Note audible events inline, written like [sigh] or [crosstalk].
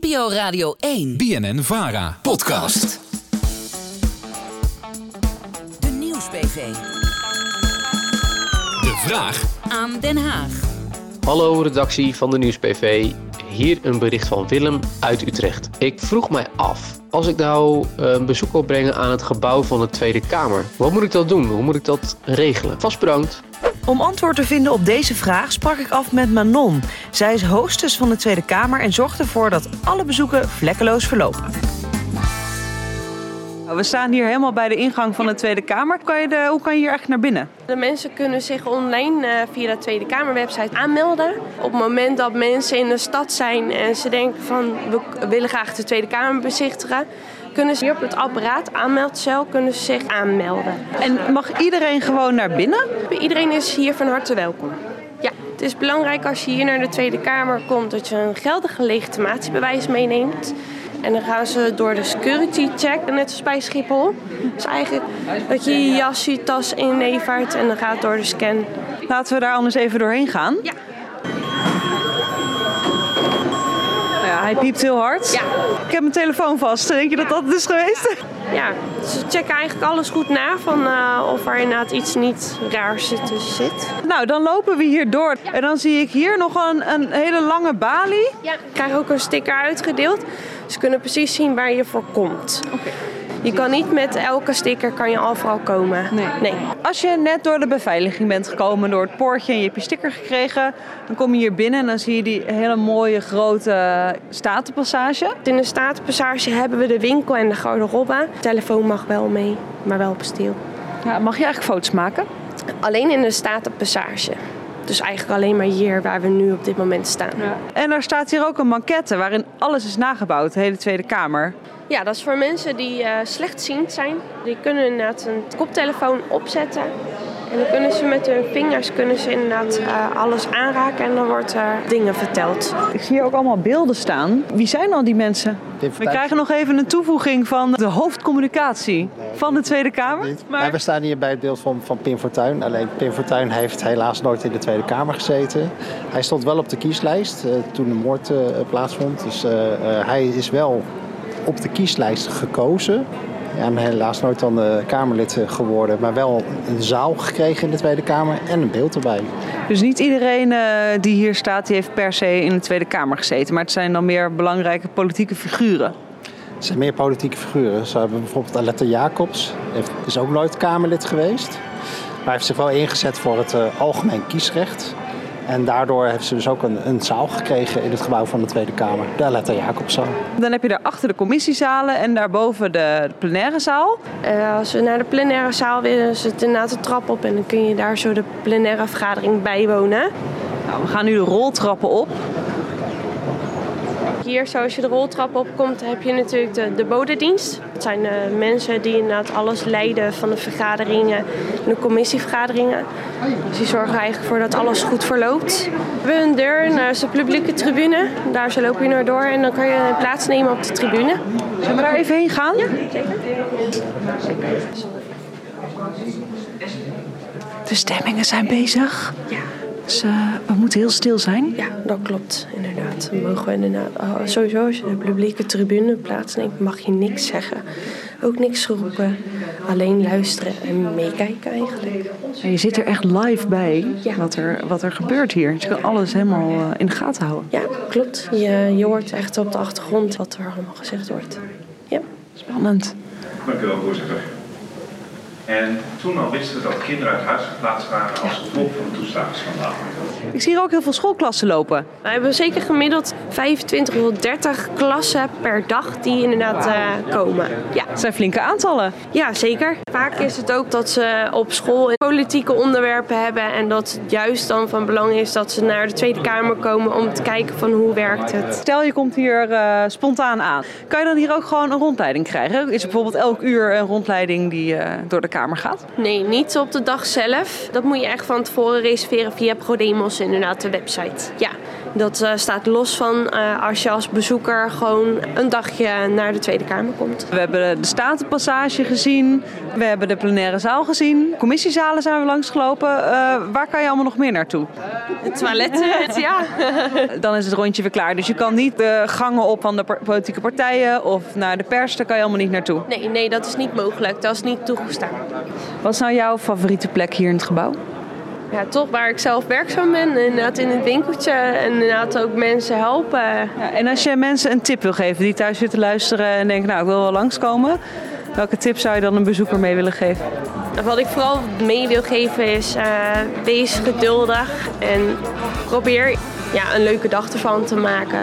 NPO Radio 1. BNN Vara. Podcast. De Nieuws-PV. De vraag Aan Den Haag. Hallo redactie van de Nieuws-PV. Hier een bericht van Willem uit Utrecht. Ik vroeg mij af, als ik nou eh, een bezoek wil brengen aan het gebouw van de Tweede Kamer, wat moet ik dat doen? Hoe moet ik dat regelen? Vast bedankt. Om antwoord te vinden op deze vraag sprak ik af met Manon. Zij is hostess van de Tweede Kamer en zorgt ervoor dat alle bezoeken vlekkeloos verlopen. We staan hier helemaal bij de ingang van de Tweede Kamer. Kan je de, hoe kan je hier eigenlijk naar binnen? De mensen kunnen zich online eh, via de Tweede Kamerwebsite aanmelden. Op het moment dat mensen in de stad zijn en ze denken van we willen graag de Tweede Kamer bezichtigen, kunnen ze hier op het apparaat aanmeldcel kunnen ze zich aanmelden. En mag iedereen gewoon naar binnen? Iedereen is hier van harte welkom. Ja, het is belangrijk als je hier naar de Tweede Kamer komt dat je een geldige legitimatiebewijs meeneemt. En dan gaan ze door de security check, net als bij Schiphol. Dus eigenlijk dat je je jas, je tas inlevert en dan gaat door de scan. Laten we daar anders even doorheen gaan. Ja. Nou ja, hij piept heel hard. Ja. Ik heb mijn telefoon vast. Denk je dat dat het is geweest? Ja, ze checken eigenlijk alles goed na van eh, of er inderdaad iets niet raars tussen zit. Nou, dan lopen we hier door. En dan zie ik hier nog een, een hele lange balie. Ja. Ik krijg ook een sticker uitgedeeld. Dus ze kunnen precies zien waar je voor komt. Je kan niet met elke sticker kan je overal komen. Nee. nee. Als je net door de beveiliging bent gekomen, door het poortje en je hebt je sticker gekregen, dan kom je hier binnen en dan zie je die hele mooie grote statenpassage. In de Statenpassage hebben we de winkel en de garderobe. De telefoon mag wel mee, maar wel op stil. Ja, mag je eigenlijk foto's maken? Alleen in de Statenpassage. Dus eigenlijk alleen maar hier waar we nu op dit moment staan. Ja. En er staat hier ook een maquette waarin alles is nagebouwd, de hele Tweede Kamer. dat is voor mensen die uh, slechtziend zijn. Die kunnen inderdaad een koptelefoon opzetten. En dan kunnen ze met hun vingers kunnen ze inderdaad uh, alles aanraken en dan wordt er dingen verteld. Ik zie hier ook allemaal beelden staan. Wie zijn al die mensen? We krijgen nog even een toevoeging van de hoofdcommunicatie van de Tweede Kamer. Maar... Ja, we staan hier bij het beeld van, van Pim Fortuyn. Alleen Pim Fortuyn heeft helaas nooit in de Tweede Kamer gezeten. Hij stond wel op de kieslijst uh, toen de moord uh, plaatsvond. Dus hij is wel op de kieslijst gekozen. Ja, helaas nooit dan de Kamerlid geworden, maar wel een zaal gekregen in de Tweede Kamer en een beeld erbij. Dus niet iedereen uh, die hier staat, die heeft per se in de Tweede Kamer gezeten, maar het zijn dan meer belangrijke politieke figuren. Het zijn meer politieke figuren. Zo hebben we bijvoorbeeld Aletta Jacobs, is ook nooit Kamerlid geweest, maar heeft zich wel ingezet voor het algemeen kiesrecht. En daardoor heeft ze dus ook een, een, zaal gekregen in het gebouw van de Tweede Kamer, de Aletta Jacobszaal. Dan heb je daar achter de commissiezalen en daarboven de plenaire zaal. Uh, als we naar de plenaire zaal willen, zit inderdaad de trap op en dan kun je daar zo de plenaire vergadering bijwonen. Nou, we gaan nu de roltrappen op. Hier, zoals je de roltrap opkomt, heb je natuurlijk de, de bodedienst. Dat zijn de mensen die inderdaad alles leiden van de vergaderingen, de commissievergaderingen. Dus die zorgen eigenlijk voor dat alles goed verloopt. We hebben een deur naar de publieke tribune. Daar zo loop je naar door en dan kan je plaatsnemen op de tribune. Zullen we daar even heen gaan? Ja, zeker. De stemmingen zijn bezig. Ja. Dus uh, we moeten heel stil zijn. Ja, dat klopt, inderdaad. Mogen we inderdaad, oh, sowieso als je de publieke tribune plaatsneemt, mag je niks zeggen. Ook niks roepen. Alleen luisteren en meekijken eigenlijk. En je zit er echt live bij ja. wat, er, wat er gebeurt hier. Je kan alles helemaal uh, in de gaten houden. Ja, klopt. Je, je hoort echt op de achtergrond wat er allemaal gezegd wordt. Ja. Spannend. Dank u wel, voorzitter. En toen al wisten we dat kinderen uit huis geplaatst waren als gevolg van de toeslagenschandaal. Ik zie hier ook heel veel schoolklassen lopen. We hebben zeker gemiddeld 25 tot 30 klassen per dag die inderdaad uh, komen. Ja. Dat zijn flinke aantallen. Ja, zeker. Vaak is het ook dat ze op school politieke onderwerpen hebben en dat het juist dan van belang is dat ze naar de Tweede Kamer komen om te kijken van hoe werkt het. Stel je komt hier uh, spontaan aan. Kan je dan hier ook gewoon een rondleiding krijgen? Is er bijvoorbeeld elk uur een rondleiding die uh, door de Gaat? Nee, niet op de dag zelf. Dat moet je echt van tevoren reserveren via ProDemos inderdaad, de website. Ja, Dat uh, staat los van uh, als je als bezoeker gewoon een dagje naar de Tweede Kamer komt. We hebben de Statenpassage gezien, we hebben de plenaire zaal gezien, commissiezalen zijn we langsgelopen. Uh, waar kan je allemaal nog meer naartoe? Het toilet, ja. [laughs] Dan is het rondje weer klaar. Dus je kan niet de gangen op van de politieke partijen of naar de pers, daar kan je allemaal niet naartoe. Nee, nee, dat is niet mogelijk. Dat is niet toegestaan. Wat is nou jouw favoriete plek hier in het gebouw? Ja, toch waar ik zelf werkzaam ben. Inderdaad in het winkeltje. En inderdaad ook mensen helpen. Ja, en als je mensen een tip wil geven die thuis zitten luisteren en denken, nou ik wil wel langskomen. Welke tip zou je dan een bezoeker mee willen geven? Wat ik vooral mee wil geven is, uh, wees geduldig en probeer ja, een leuke dag ervan te maken.